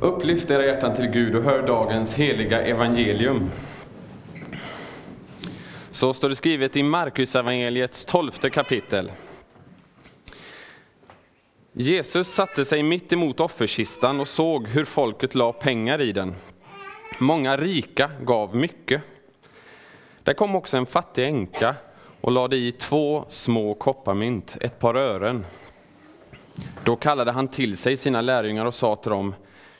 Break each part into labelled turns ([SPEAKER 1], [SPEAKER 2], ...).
[SPEAKER 1] Upplyft era hjärtan till Gud och hör dagens heliga evangelium. Så står det skrivet i Markus evangeliets tolfte kapitel. Jesus satte sig mitt emot offerkistan och såg hur folket la pengar i den. Många rika gav mycket. Där kom också en fattig änka och lade i två små kopparmynt, ett par ören. Då kallade han till sig sina lärjungar och sa till dem,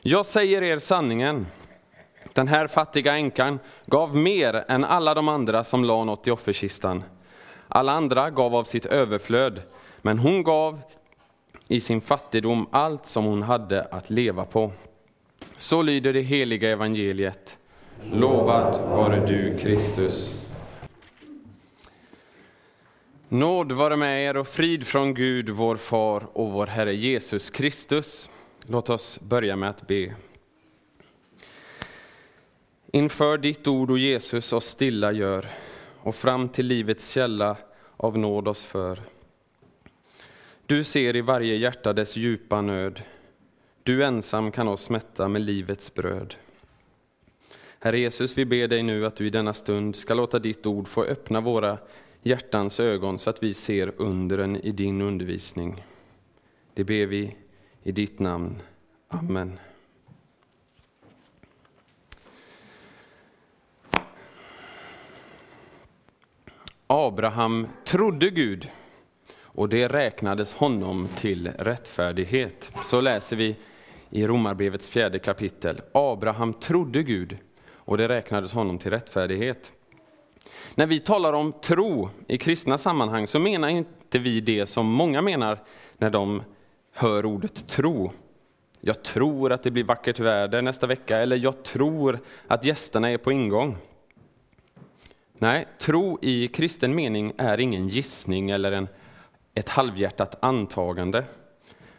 [SPEAKER 1] jag säger er sanningen, den här fattiga änkan gav mer än alla de andra som la något i offerkistan. Alla andra gav av sitt överflöd, men hon gav i sin fattigdom allt som hon hade att leva på. Så lyder det heliga evangeliet. Lovad vare du, Kristus. Nåd vare med er och frid från Gud, vår far och vår Herre Jesus Kristus. Låt oss börja med att be. Inför ditt ord, och Jesus, oss stilla gör och fram till livets källa av nåd oss för. Du ser i varje hjärta dess djupa nöd. Du ensam kan oss mätta med livets bröd. Herre Jesus, vi ber dig nu att du i denna stund ska låta ditt ord få öppna våra hjärtans ögon så att vi ser undren i din undervisning. Det ber vi i ditt namn. Amen. Abraham trodde Gud och det räknades honom till rättfärdighet. Så läser vi i Romarbrevets fjärde kapitel. Abraham trodde Gud och det räknades honom till rättfärdighet. När vi talar om tro i kristna sammanhang så menar inte vi det som många menar när de hör ordet tro. Jag tror att det blir vackert väder nästa vecka, eller jag tror att gästerna är på ingång. Nej, tro i kristen mening är ingen gissning eller en, ett halvhjärtat antagande.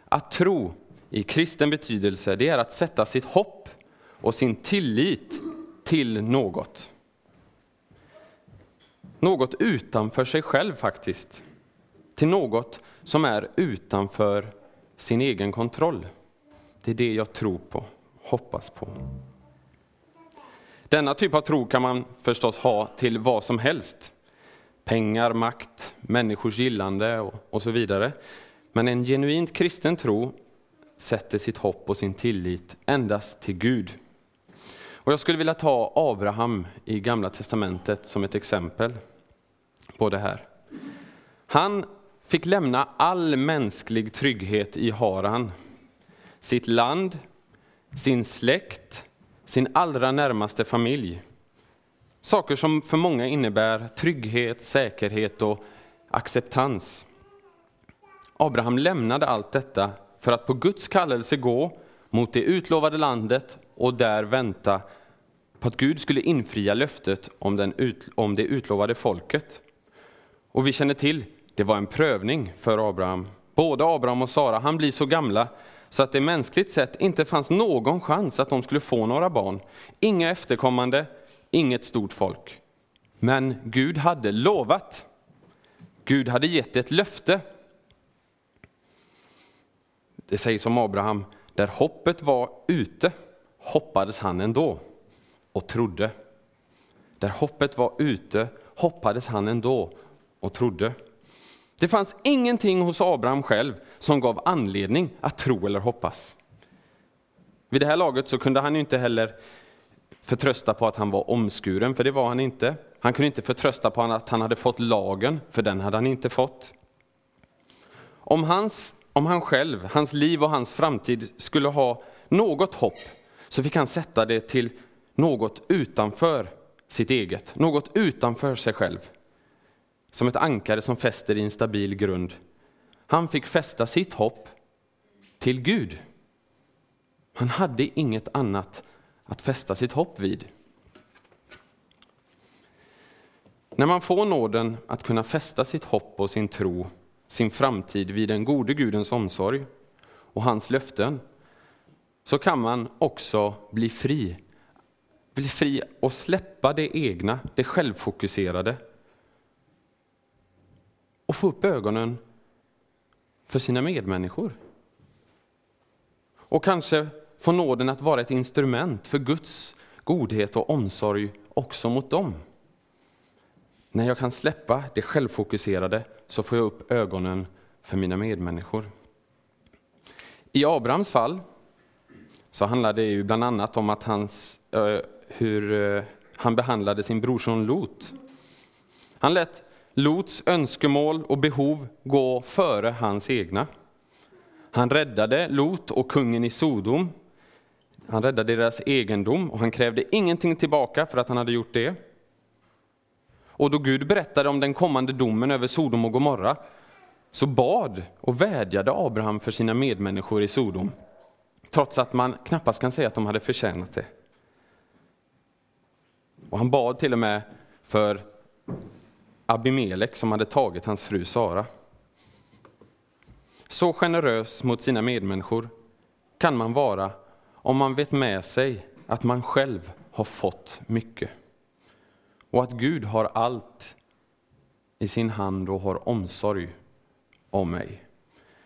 [SPEAKER 1] Att tro i kristen betydelse, det är att sätta sitt hopp och sin tillit till något. Något utanför sig själv faktiskt. Till något som är utanför sin egen kontroll. Det är det jag tror på, hoppas på. Denna typ av tro kan man förstås ha till vad som helst. Pengar, makt, människors gillande och, och så vidare. Men en genuint kristen tro sätter sitt hopp och sin tillit endast till Gud. Och jag skulle vilja ta Abraham i Gamla testamentet som ett exempel på det här. Han fick lämna all mänsklig trygghet i Haran, sitt land, sin släkt, sin allra närmaste familj. Saker som för många innebär trygghet, säkerhet och acceptans. Abraham lämnade allt detta för att på Guds kallelse gå mot det utlovade landet och där vänta på att Gud skulle infria löftet om, den ut, om det utlovade folket. Och vi känner till, det var en prövning för Abraham. Både Abraham och Sara, han blir så gamla så att det mänskligt sett inte fanns någon chans att de skulle få några barn. Inga efterkommande, inget stort folk. Men Gud hade lovat. Gud hade gett ett löfte. Det sägs om Abraham, där hoppet var ute hoppades han ändå och trodde. Där hoppet var ute hoppades han ändå och trodde. Det fanns ingenting hos Abraham själv som gav anledning att tro eller hoppas. Vid det här laget så kunde han inte heller förtrösta på att han var omskuren, för det var han inte. Han kunde inte förtrösta på att han hade fått lagen, för den hade han inte fått. Om, hans, om han själv, hans liv och hans framtid skulle ha något hopp, så fick han sätta det till något utanför sitt eget, något utanför sig själv. Som ett ankare som fäster i en stabil grund. Han fick fästa sitt hopp till Gud. Han hade inget annat att fästa sitt hopp vid. När man får nåden att kunna fästa sitt hopp och sin tro, sin framtid vid den gode Gudens omsorg och hans löften, så kan man också bli fri. Bli fri och släppa det egna, det självfokuserade. Och få upp ögonen för sina medmänniskor. Och kanske få nåden att vara ett instrument för Guds godhet och omsorg också mot dem. När jag kan släppa det självfokuserade så får jag upp ögonen för mina medmänniskor. I Abrahams fall så handlar det ju bland annat om att hans, eh, hur eh, han behandlade sin brorson Lot. Han lät Lots önskemål och behov gå före hans egna. Han räddade Lot och kungen i Sodom. Han räddade deras egendom och han krävde ingenting tillbaka för att han hade gjort det. Och då Gud berättade om den kommande domen över Sodom och Gomorra så bad och vädjade Abraham för sina medmänniskor i Sodom, trots att man knappast kan säga att de hade förtjänat det. Och han bad till och med för Abimelek som hade tagit hans fru Sara. Så generös mot sina medmänniskor kan man vara om man vet med sig att man själv har fått mycket och att Gud har allt i sin hand och har omsorg om mig.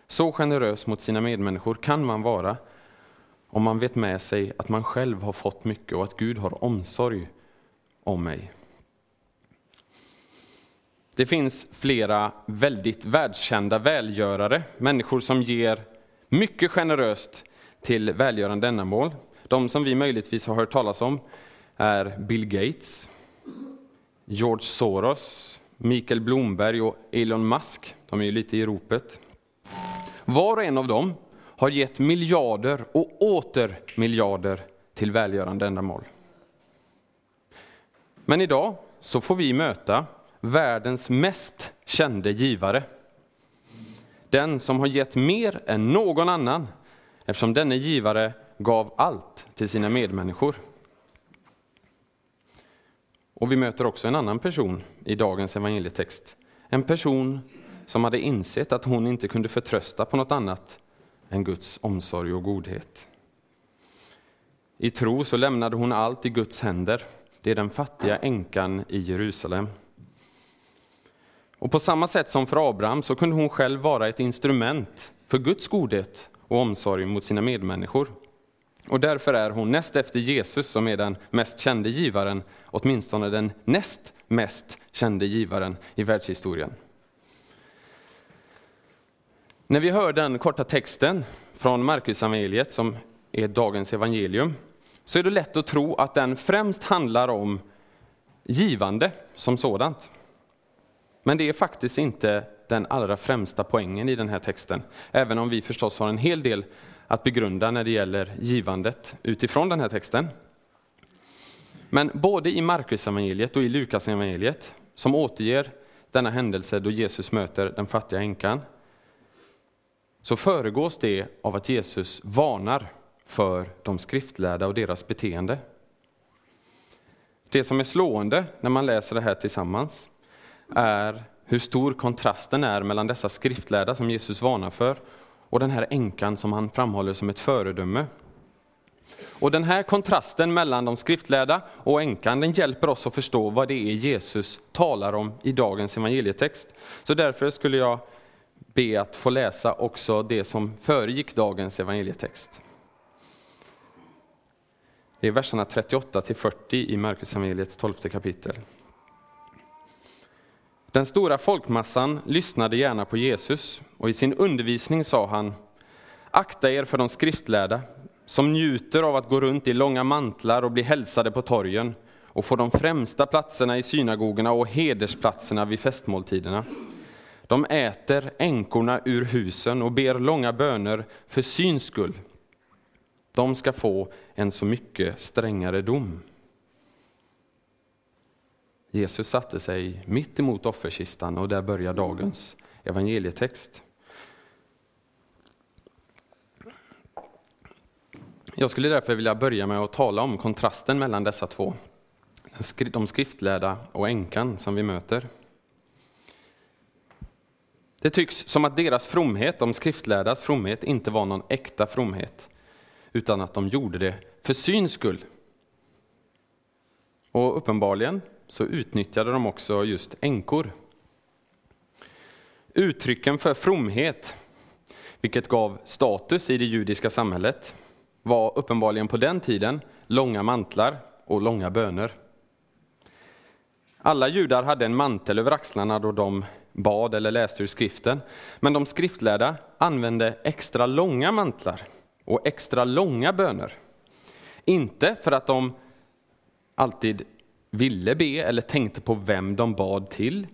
[SPEAKER 1] Så generös mot sina medmänniskor kan man vara om man vet med sig att man själv har fått mycket och att Gud har omsorg om mig. Det finns flera väldigt världskända välgörare, människor som ger mycket generöst till välgörande ändamål. De som vi möjligtvis har hört talas om är Bill Gates, George Soros, Mikael Blomberg och Elon Musk. De är ju lite i ropet. Var och en av dem har gett miljarder och åter miljarder till välgörande ändamål. Men idag så får vi möta världens mest kände givare. Den som har gett mer än någon annan eftersom denne givare gav allt till sina medmänniskor. Och vi möter också en annan person i dagens evangelietext. En person som hade insett att hon inte kunde förtrösta på något annat än Guds omsorg och godhet. I tro så lämnade hon allt i Guds händer. Det är den fattiga änkan i Jerusalem. Och på samma sätt som för Abraham så kunde hon själv vara ett instrument för Guds godhet och omsorg mot sina medmänniskor. Och därför är hon näst efter Jesus, som är den mest kände givaren, åtminstone den näst mest kände givaren i världshistorien. När vi hör den korta texten från Markusevangeliet, som är dagens evangelium, så är det lätt att tro att den främst handlar om givande som sådant. Men det är faktiskt inte den allra främsta poängen i den här texten, även om vi förstås har en hel del att begrunda när det gäller givandet utifrån den här texten. Men både i Markus evangeliet och i Lukas evangeliet som återger denna händelse då Jesus möter den fattiga änkan, så föregås det av att Jesus varnar för de skriftlärda och deras beteende. Det som är slående när man läser det här tillsammans är hur stor kontrasten är mellan dessa skriftlärda som Jesus varnar för och den här änkan som han framhåller som ett föredöme. Och den här kontrasten mellan de skriftlärda och änkan den hjälper oss att förstå vad det är Jesus talar om i dagens evangelietext. Så därför skulle jag be att få läsa också det som föregick dagens evangelietext. Det är verserna 38 till 40 i Markus evangeliets 12 kapitel. Den stora folkmassan lyssnade gärna på Jesus och i sin undervisning sa han Akta er för de skriftlärda som njuter av att gå runt i långa mantlar och bli hälsade på torgen och få de främsta platserna i synagogorna och hedersplatserna vid festmåltiderna. De äter änkorna ur husen och ber långa böner för syns skull. De ska få en så mycket strängare dom. Jesus satte sig mitt emot offerkistan och där börjar dagens evangelietext. Jag skulle därför vilja börja med att tala om kontrasten mellan dessa två. De skriftlärda och änkan som vi möter. Det tycks som att deras fromhet, de skriftlärdas fromhet, inte var någon äkta fromhet, utan att de gjorde det för syns skull. Och uppenbarligen så utnyttjade de också just änkor. Uttrycken för fromhet, vilket gav status i det judiska samhället, var uppenbarligen på den tiden långa mantlar och långa böner. Alla judar hade en mantel över axlarna då de bad eller läste ur skriften, men de skriftlärda använde extra långa mantlar och extra långa böner. Inte för att de alltid ville be eller tänkte på vem de bad till.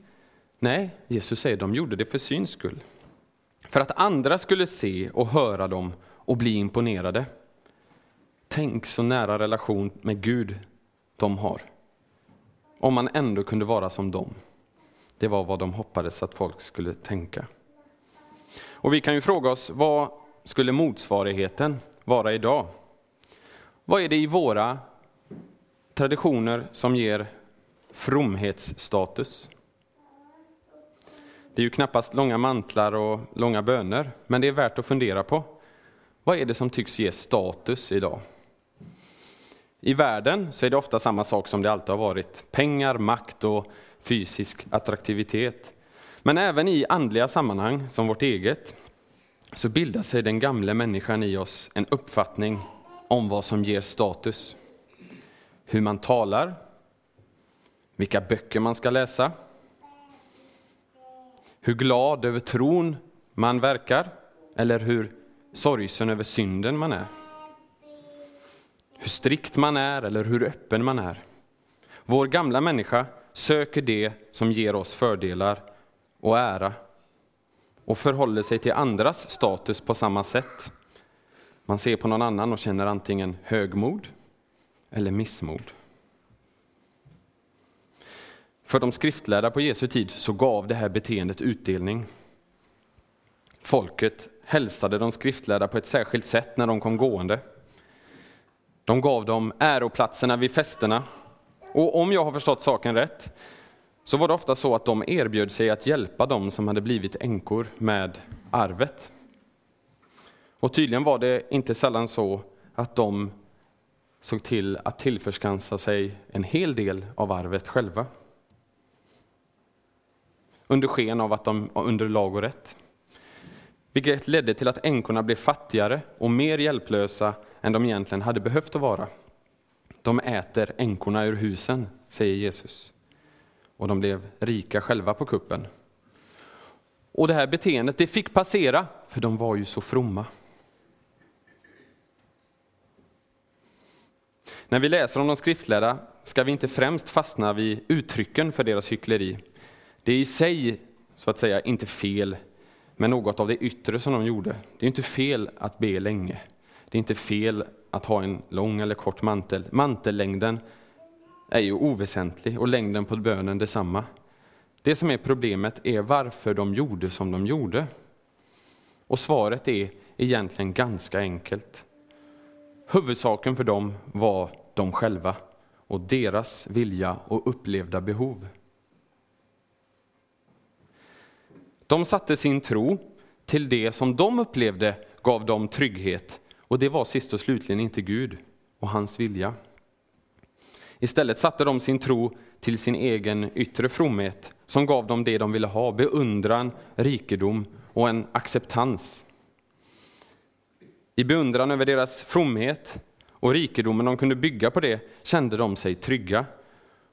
[SPEAKER 1] Nej, Jesus säger de gjorde det för syns skull. För att andra skulle se och höra dem och bli imponerade. Tänk så nära relation med Gud de har. Om man ändå kunde vara som dem. Det var vad de hoppades att folk skulle tänka. Och vi kan ju fråga oss, vad skulle motsvarigheten vara idag? Vad är det i våra traditioner som ger fromhetsstatus? Det är ju knappast långa mantlar och långa böner, men det är värt att fundera på. Vad är det som tycks ge status idag? I världen så är det ofta samma sak som det alltid har varit. Pengar, makt och fysisk attraktivitet. Men även i andliga sammanhang, som vårt eget, så bildar sig den gamla människan i oss en uppfattning om vad som ger status. Hur man talar, vilka böcker man ska läsa, hur glad över tron man verkar, eller hur sorgsen över synden man är. Hur strikt man är eller hur öppen man är. Vår gamla människa söker det som ger oss fördelar och ära och förhåller sig till andras status på samma sätt. Man ser på någon annan och känner antingen högmod eller missmod. För de skriftlärda på Jesu tid så gav det här beteendet utdelning. Folket hälsade de skriftlärda på ett särskilt sätt när de kom gående. De gav dem äroplatserna vid festerna. Och om jag har förstått saken rätt, så var det ofta så att de erbjöd sig att hjälpa dem som hade blivit änkor med arvet. Och tydligen var det inte sällan så att de såg till att tillförskansa sig en hel del av arvet själva. Under sken av att de var under lag och rätt. Vilket ledde till att änkorna blev fattigare och mer hjälplösa än de egentligen hade behövt att vara. De äter änkorna ur husen, säger Jesus. Och de blev rika själva på kuppen. Och det här beteendet, det fick passera, för de var ju så fromma. När vi läser om de skriftlärda ska vi inte främst fastna vid uttrycken för deras hyckleri. Det är i sig, så att säga, inte fel med något av det yttre som de gjorde. Det är inte fel att be länge. Det är inte fel att ha en lång eller kort mantel. Mantellängden är ju oväsentlig och längden på bönen detsamma. Det som är problemet är varför de gjorde som de gjorde. Och svaret är egentligen ganska enkelt. Huvudsaken för dem var de själva och deras vilja och upplevda behov. De satte sin tro till det som de upplevde gav dem trygghet och det var sist och slutligen inte Gud och hans vilja. Istället satte de sin tro till sin egen yttre fromhet som gav dem det de ville ha, beundran, rikedom och en acceptans. I beundran över deras fromhet och rikedomen de kunde bygga på det kände de sig trygga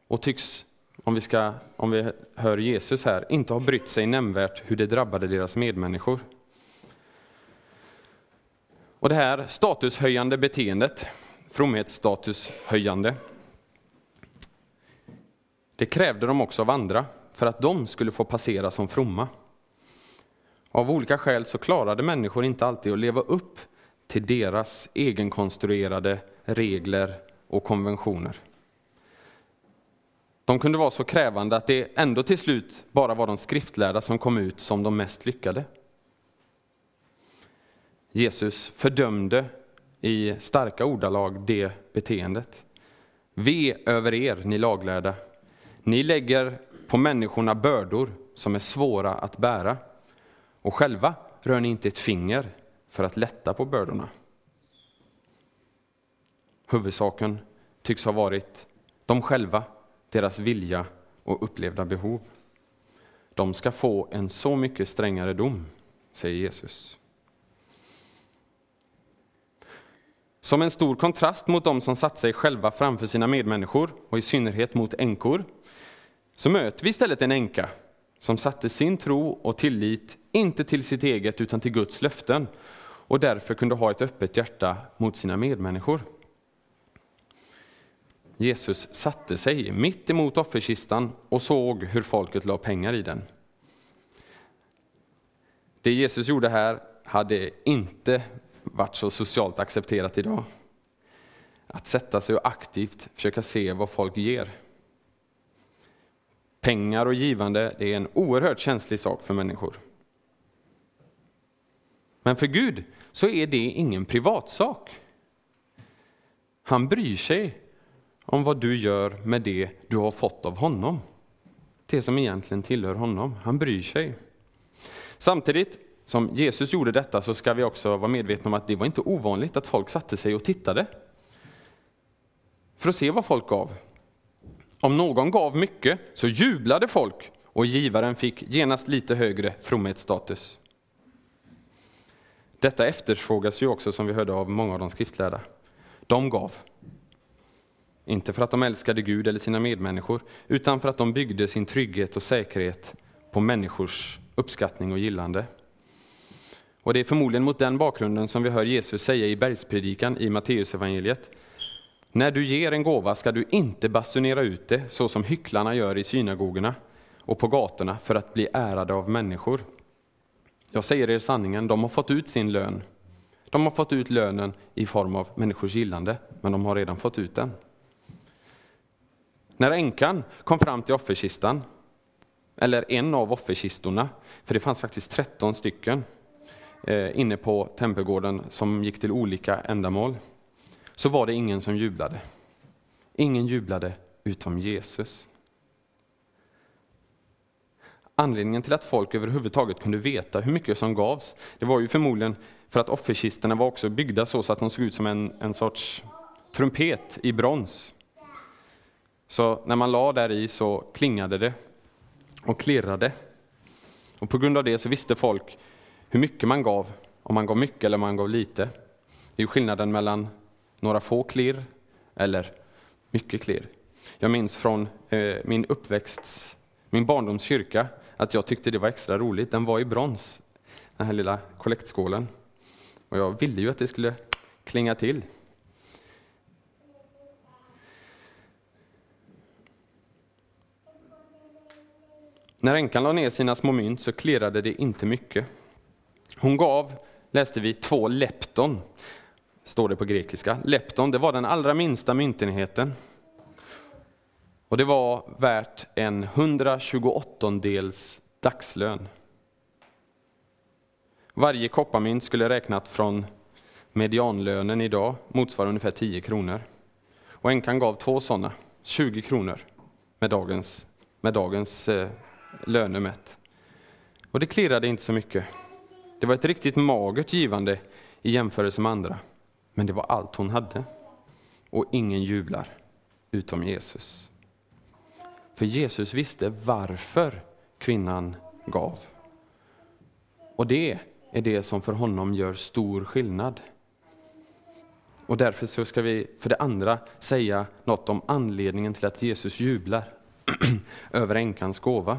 [SPEAKER 1] och tycks, om vi, ska, om vi hör Jesus här, inte ha brytt sig nämnvärt hur det drabbade deras medmänniskor. Och det här statushöjande beteendet, fromhetsstatushöjande, det krävde de också av andra för att de skulle få passera som fromma. Av olika skäl så klarade människor inte alltid att leva upp till deras egenkonstruerade regler och konventioner. De kunde vara så krävande att det ändå till slut bara var de skriftlärda som kom ut som de mest lyckade. Jesus fördömde i starka ordalag det beteendet. Ve över er, ni laglärda. Ni lägger på människorna bördor som är svåra att bära och själva rör ni inte ett finger för att lätta på bördorna. Huvudsaken tycks ha varit de själva, deras vilja och upplevda behov. De ska få en så mycket strängare dom, säger Jesus. Som en stor kontrast mot de som satt sig själva framför sina medmänniskor och i synnerhet mot änkor så möter vi istället en änka som satte sin tro och tillit inte till sitt eget utan till Guds löften och därför kunde ha ett öppet hjärta mot sina medmänniskor. Jesus satte sig mitt emot offerkistan och såg hur folket la pengar i den. Det Jesus gjorde här hade inte varit så socialt accepterat idag. Att sätta sig och aktivt försöka se vad folk ger. Pengar och givande det är en oerhört känslig sak för människor. Men för Gud så är det ingen privatsak. Han bryr sig om vad du gör med det du har fått av honom. Det som egentligen tillhör honom. Han bryr sig. Samtidigt som Jesus gjorde detta så ska vi också vara medvetna om att det var inte ovanligt att folk satte sig och tittade. För att se vad folk gav. Om någon gav mycket så jublade folk och givaren fick genast lite högre fromhetsstatus. Detta efterfrågas ju också som vi hörde av många av de skriftlärda. De gav. Inte för att de älskade Gud eller sina medmänniskor, utan för att de byggde sin trygghet och säkerhet på människors uppskattning och gillande. Och det är förmodligen mot den bakgrunden som vi hör Jesus säga i bergspredikan i Matteusevangeliet. När du ger en gåva ska du inte basunera ut det så som hycklarna gör i synagogorna och på gatorna för att bli ärade av människor. Jag säger er sanningen, de har fått ut sin lön. De har fått ut lönen i form av människors gillande, men de har redan fått ut den. När änkan kom fram till offerkistan, eller en av offerkistorna, för det fanns faktiskt 13 stycken eh, inne på tempelgården som gick till olika ändamål, så var det ingen som jublade. Ingen jublade utom Jesus. Anledningen till att folk överhuvudtaget kunde veta hur mycket som gavs, det var ju förmodligen för att offerkistorna var också byggda så, så att de såg ut som en, en sorts trumpet i brons. Så när man la där i så klingade det och klirrade. Och på grund av det så visste folk hur mycket man gav, om man gav mycket eller om man gav lite. Det är ju skillnaden mellan några få klirr eller mycket klirr. Jag minns från eh, min uppväxts min barndomskyrka, att jag tyckte det var extra roligt. Den var i brons, den här lilla kollektskålen. Och jag ville ju att det skulle klinga till. När änkan la ner sina små mynt så klirrade det inte mycket. Hon gav, läste vi, två lepton, står det på grekiska. Lepton, det var den allra minsta myntenheten. Och det var värt en 128 dels dagslön. Varje kopparmynt skulle räknat från medianlönen idag motsvara ungefär 10 kronor. Och änkan gav två sådana, 20 kronor med dagens, med dagens eh, löner mätt. Och det klirrade inte så mycket. Det var ett riktigt magert givande i jämförelse med andra. Men det var allt hon hade. Och ingen jublar, utom Jesus. För Jesus visste varför kvinnan gav. Och det är det som för honom gör stor skillnad. Och därför så ska vi för det andra säga något om anledningen till att Jesus jublar över änkans gåva.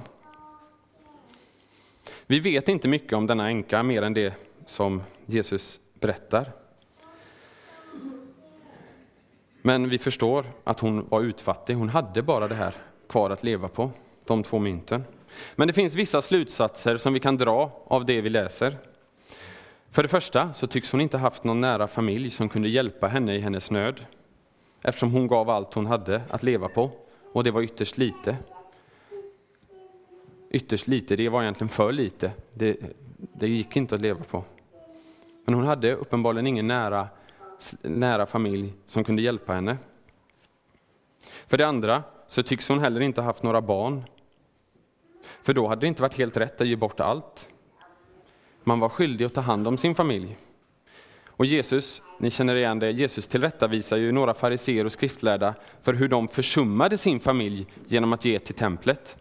[SPEAKER 1] Vi vet inte mycket om denna änka mer än det som Jesus berättar. Men vi förstår att hon var utfattig. Hon hade bara det här kvar att leva på, de två mynten. Men det finns vissa slutsatser som vi kan dra av det vi läser. För det första så tycks hon inte haft någon nära familj som kunde hjälpa henne i hennes nöd, eftersom hon gav allt hon hade att leva på, och det var ytterst lite ytterst lite, det var egentligen för lite. Det, det gick inte att leva på. Men hon hade uppenbarligen ingen nära, nära familj som kunde hjälpa henne. För det andra så tycks hon heller inte haft några barn. För då hade det inte varit helt rätt att ge bort allt. Man var skyldig att ta hand om sin familj. Och Jesus, ni känner igen det, Jesus tillrättavisar ju några fariseer och skriftlärda för hur de försummade sin familj genom att ge till templet.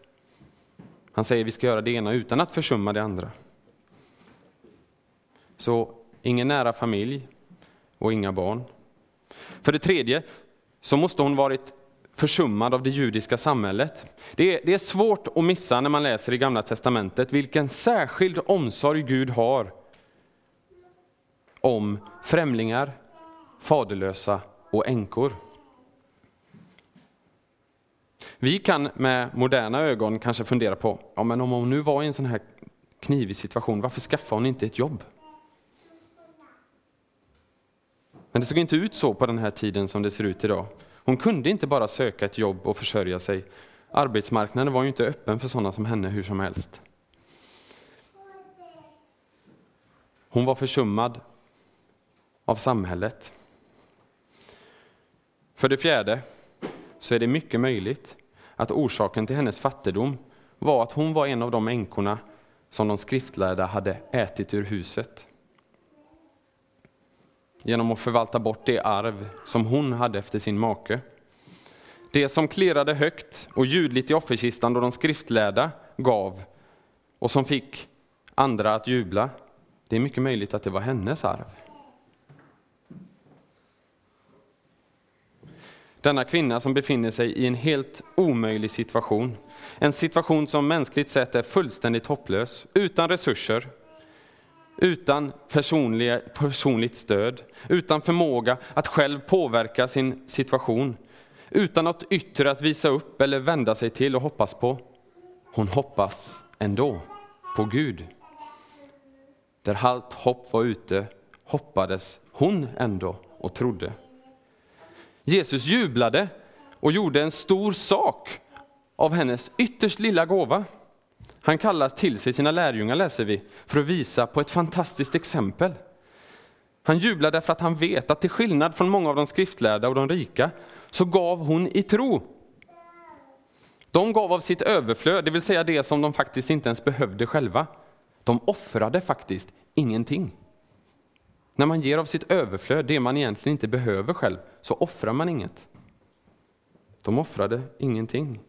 [SPEAKER 1] Han säger att vi ska göra det ena utan att försumma det andra. Så ingen nära familj och inga barn. För det tredje så måste hon varit försummad av det judiska samhället. Det är, det är svårt att missa när man läser i Gamla Testamentet vilken särskild omsorg Gud har om främlingar, faderlösa och änkor. Vi kan med moderna ögon kanske fundera på, ja, men om hon nu var i en sån här knivig situation, varför skaffade hon inte ett jobb? Men det såg inte ut så på den här tiden som det ser ut idag. Hon kunde inte bara söka ett jobb och försörja sig. Arbetsmarknaden var ju inte öppen för sådana som henne hur som helst. Hon var försummad av samhället. För det fjärde så är det mycket möjligt att orsaken till hennes fattigdom var att hon var en av de änkorna som de skriftlärda hade ätit ur huset. Genom att förvalta bort det arv som hon hade efter sin make. Det som klirrade högt och ljudligt i offerkistan då de skriftlärda gav och som fick andra att jubla, det är mycket möjligt att det var hennes arv. Denna kvinna som befinner sig i en helt omöjlig situation. En situation som mänskligt sett är fullständigt hopplös, utan resurser, utan personligt stöd, utan förmåga att själv påverka sin situation, utan något yttre att visa upp eller vända sig till och hoppas på. Hon hoppas ändå på Gud. Där allt hopp var ute hoppades hon ändå och trodde. Jesus jublade och gjorde en stor sak av hennes ytterst lilla gåva. Han kallar till sig sina lärjungar, läser vi, för att visa på ett fantastiskt exempel. Han jublar därför att han vet att till skillnad från många av de skriftlärda och de rika, så gav hon i tro. De gav av sitt överflöd, det vill säga det som de faktiskt inte ens behövde själva. De offrade faktiskt ingenting. När man ger av sitt överflöd, det man egentligen inte behöver själv, så offrar man inget. De offrade ingenting.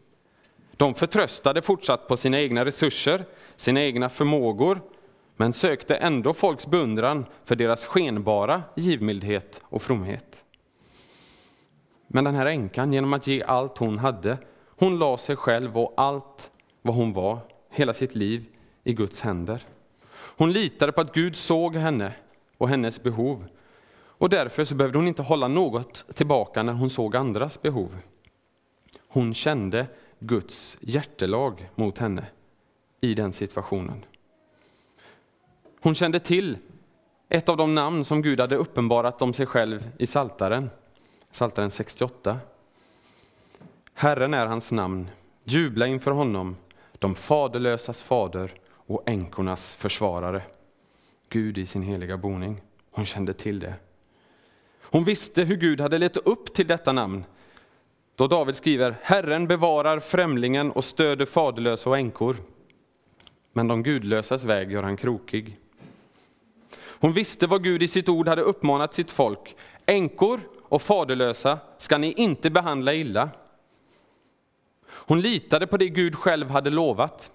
[SPEAKER 1] De förtröstade fortsatt på sina egna resurser, sina egna förmågor, men sökte ändå folks beundran för deras skenbara givmildhet och fromhet. Men den här änkan, genom att ge allt hon hade, hon la sig själv och allt vad hon var, hela sitt liv, i Guds händer. Hon litade på att Gud såg henne och hennes behov. Och därför så behövde hon inte hålla något tillbaka när hon såg andras behov. Hon kände Guds hjärtelag mot henne i den situationen. Hon kände till ett av de namn som Gud hade uppenbarat om sig själv i Saltaren, Saltaren 68. Herren är hans namn, jubla inför honom, de faderlösas fader och änkornas försvarare. Gud i sin heliga boning. Hon kände till det. Hon visste hur Gud hade lett upp till detta namn. Då David skriver, Herren bevarar främlingen och stöder faderlösa och änkor. Men de gudlösas väg gör han krokig. Hon visste vad Gud i sitt ord hade uppmanat sitt folk. Änkor och faderlösa ska ni inte behandla illa. Hon litade på det Gud själv hade lovat.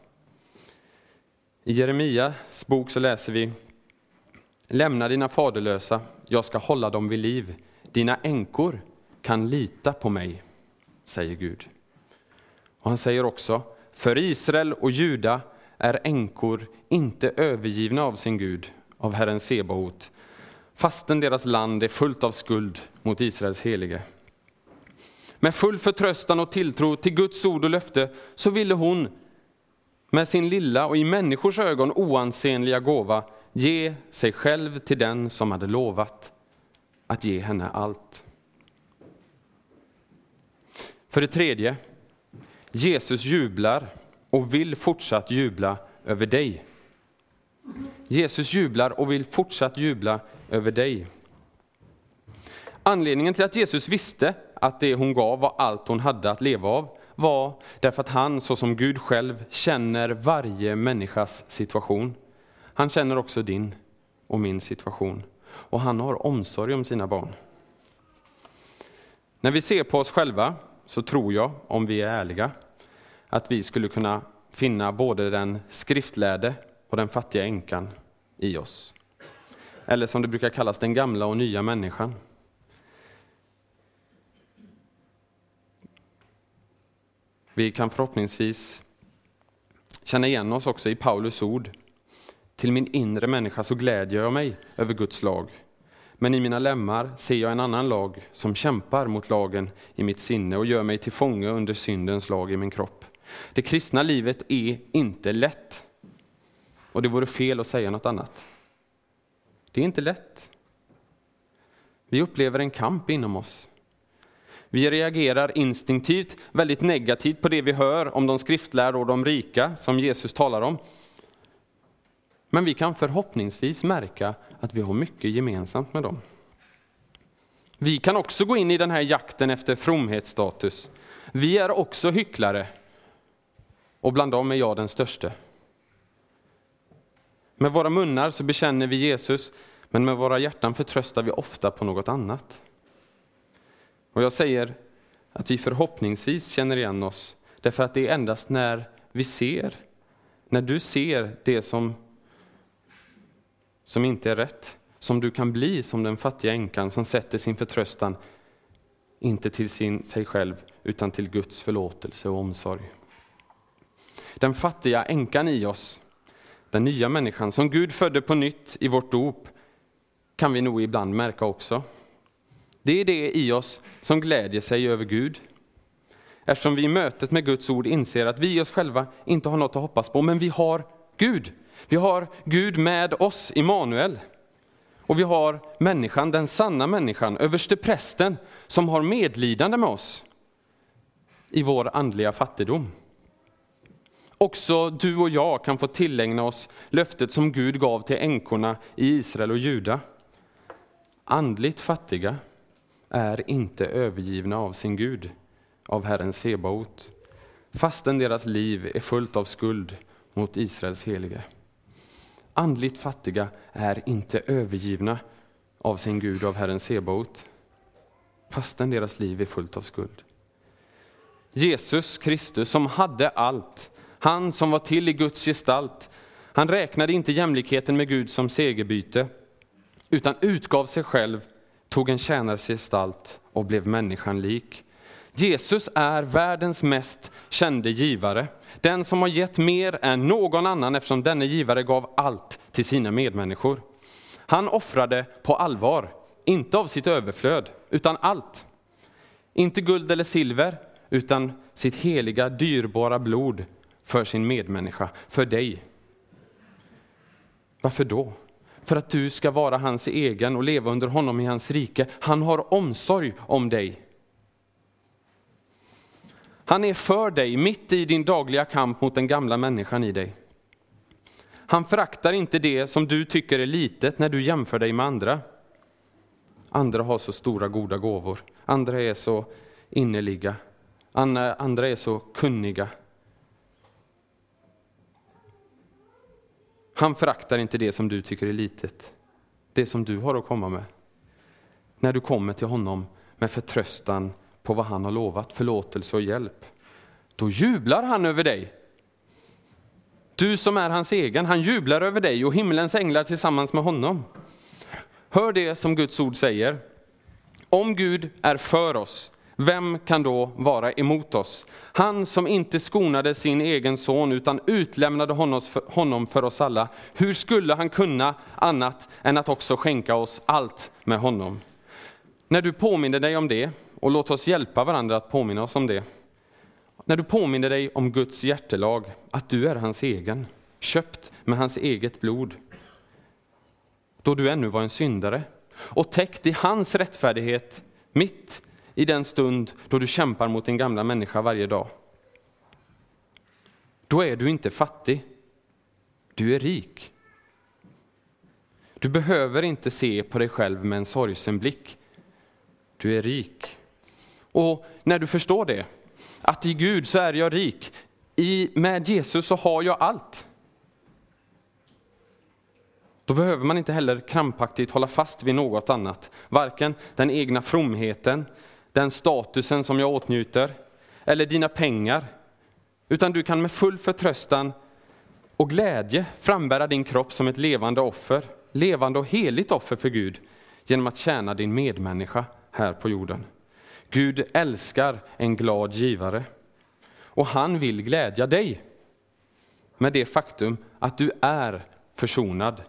[SPEAKER 1] I Jeremias bok så läser vi Lämna dina faderlösa, jag ska hålla dem vid liv. Dina änkor kan lita på mig, säger Gud. Och han säger också, för Israel och Juda är änkor inte övergivna av sin Gud, av Herren Sebaot, fastän deras land är fullt av skuld mot Israels helige. Med full förtröstan och tilltro till Guds ord och löfte så ville hon med sin lilla och i människors ögon oansenliga gåva ge sig själv till den som hade lovat att ge henne allt. För det tredje, Jesus jublar och vill fortsatt jubla över dig. Jesus jublar och vill fortsatt jubla över dig. Anledningen till att Jesus visste att det hon gav var allt hon hade att leva av var därför att han, såsom Gud själv, känner varje människas situation. Han känner också din och min situation. Och han har omsorg om sina barn. När vi ser på oss själva så tror jag, om vi är ärliga, att vi skulle kunna finna både den skriftlärde och den fattiga änkan i oss. Eller som det brukar kallas, den gamla och nya människan. Vi kan förhoppningsvis känna igen oss också i Paulus ord. Till min inre människa så glädjer jag mig över Guds lag men i mina lemmar ser jag en annan lag som kämpar mot lagen i mitt sinne och gör mig till fånge under syndens lag i min kropp. Det kristna livet är inte lätt. Och det vore fel att säga något annat. Det är inte lätt. Vi upplever en kamp inom oss. Vi reagerar instinktivt väldigt negativt på det vi hör om de skriftlärda och de rika som Jesus talar om. Men vi kan förhoppningsvis märka att vi har mycket gemensamt med dem. Vi kan också gå in i den här jakten efter fromhetsstatus. Vi är också hycklare. Och bland dem är jag den störste. Med våra munnar så bekänner vi Jesus, men med våra hjärtan förtröstar vi ofta på något annat. Och jag säger att vi förhoppningsvis känner igen oss, därför att det är endast när vi ser, när du ser det som, som inte är rätt, som du kan bli som den fattiga änkan som sätter sin förtröstan inte till sin, sig själv, utan till Guds förlåtelse och omsorg. Den fattiga änkan i oss, den nya människan som Gud födde på nytt i vårt dop, kan vi nog ibland märka också. Det är det i oss som glädjer sig över Gud. Eftersom vi i mötet med Guds ord inser att vi oss själva inte har något att hoppas på, men vi har Gud. Vi har Gud med oss, Immanuel. Och vi har människan, den sanna människan, översteprästen, som har medlidande med oss i vår andliga fattigdom. Också du och jag kan få tillägna oss löftet som Gud gav till änkorna i Israel och Juda. Andligt fattiga är inte övergivna av sin Gud, av Herren Sebaot, fastän deras liv är fullt av skuld mot Israels helige. Andligt fattiga är inte övergivna av sin Gud, av Herren Sebaot, fastän deras liv är fullt av skuld. Jesus Kristus som hade allt, han som var till i Guds gestalt, han räknade inte jämlikheten med Gud som segerbyte, utan utgav sig själv, tog en tjänares gestalt och blev människan lik. Jesus är världens mest kände givare, den som har gett mer än någon annan eftersom denne givare gav allt till sina medmänniskor. Han offrade på allvar, inte av sitt överflöd, utan allt. Inte guld eller silver, utan sitt heliga, dyrbara blod för sin medmänniska, för dig. Varför då? För att du ska vara hans egen och leva under honom i hans rike. Han har omsorg om dig. Han är för dig mitt i din dagliga kamp mot den gamla människan i dig. Han föraktar inte det som du tycker är litet när du jämför dig med andra. Andra har så stora goda gåvor, andra är så innerliga, andra är så kunniga. Han föraktar inte det som du tycker är litet, det som du har att komma med. När du kommer till honom med förtröstan på vad han har lovat, förlåtelse och hjälp. Då jublar han över dig. Du som är hans egen, han jublar över dig och himlens änglar tillsammans med honom. Hör det som Guds ord säger. Om Gud är för oss, vem kan då vara emot oss? Han som inte skonade sin egen son utan utlämnade honom för oss alla. Hur skulle han kunna annat än att också skänka oss allt med honom? När du påminner dig om det, och låt oss hjälpa varandra att påminna oss om det. När du påminner dig om Guds hjärtelag, att du är hans egen, köpt med hans eget blod, då du ännu var en syndare, och täckt i hans rättfärdighet mitt i den stund då du kämpar mot din gamla människa varje dag. Då är du inte fattig, du är rik. Du behöver inte se på dig själv med en sorgsen blick. Du är rik. Och när du förstår det, att i Gud så är jag rik, i, med Jesus så har jag allt. Då behöver man inte heller krampaktigt hålla fast vid något annat, varken den egna fromheten, den statusen som jag åtnjuter, eller dina pengar, utan du kan med full förtröstan och glädje frambära din kropp som ett levande offer, levande och heligt offer för Gud, genom att tjäna din medmänniska här på jorden. Gud älskar en glad givare. Och han vill glädja dig med det faktum att du är försonad.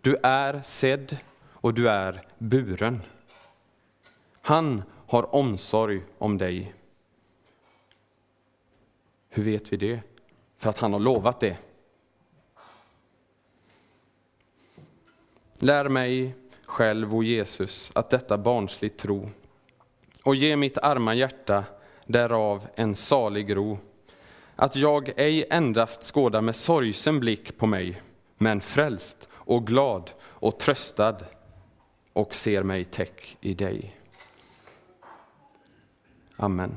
[SPEAKER 1] Du är sedd och du är buren. Han har omsorg om dig. Hur vet vi det? För att han har lovat det. Lär mig själv och Jesus att detta barnsligt tro och ge mitt arma hjärta därav en salig ro att jag ej endast skådar med sorgsen blick på mig men frälst och glad och tröstad och ser mig täck i dig. Amen.